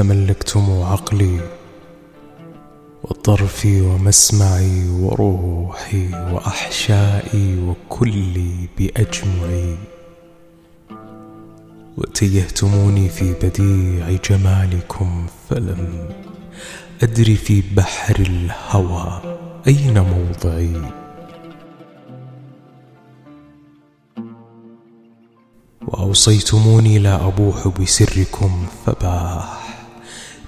تملكتم عقلي وطرفي ومسمعي وروحي وأحشائي وكلي بأجمعي. وتيهتموني في بديع جمالكم فلم أدري في بحر الهوى أين موضعي. وأوصيتموني لا أبوح بسركم فباح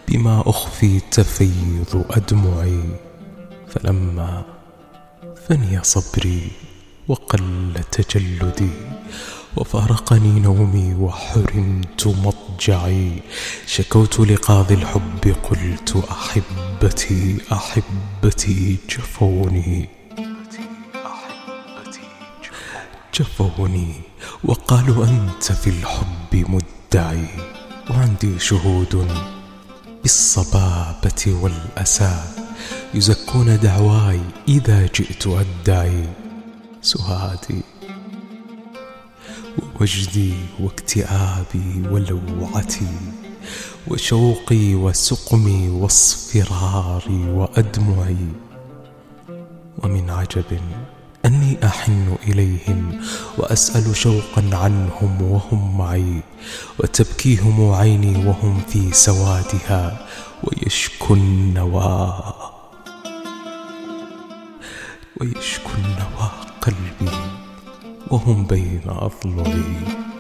بما أخفي تفيض أدمعي فلما فني صبري وقل تجلدي وفارقني نومي وحرمت مضجعي. شكوت لقاضي الحب قلت أحبتي أحبتي جفوني. جفوني وقالوا أنت في الحب مدعي وعندي شهود بالصبابة والأسى يزكون دعواي إذا جئت أدعي سهادي ووجدي واكتئابي ولوعتي وشوقي وسقمي واصفراري وأدمعي. ومن عجب أني أحن إليهم وأسأل شوقا عنهم وهم معي وتبكيهم عيني وهم في سوادها ويشكو النوى ويشكو النوى قلبي وهم بين أضلعي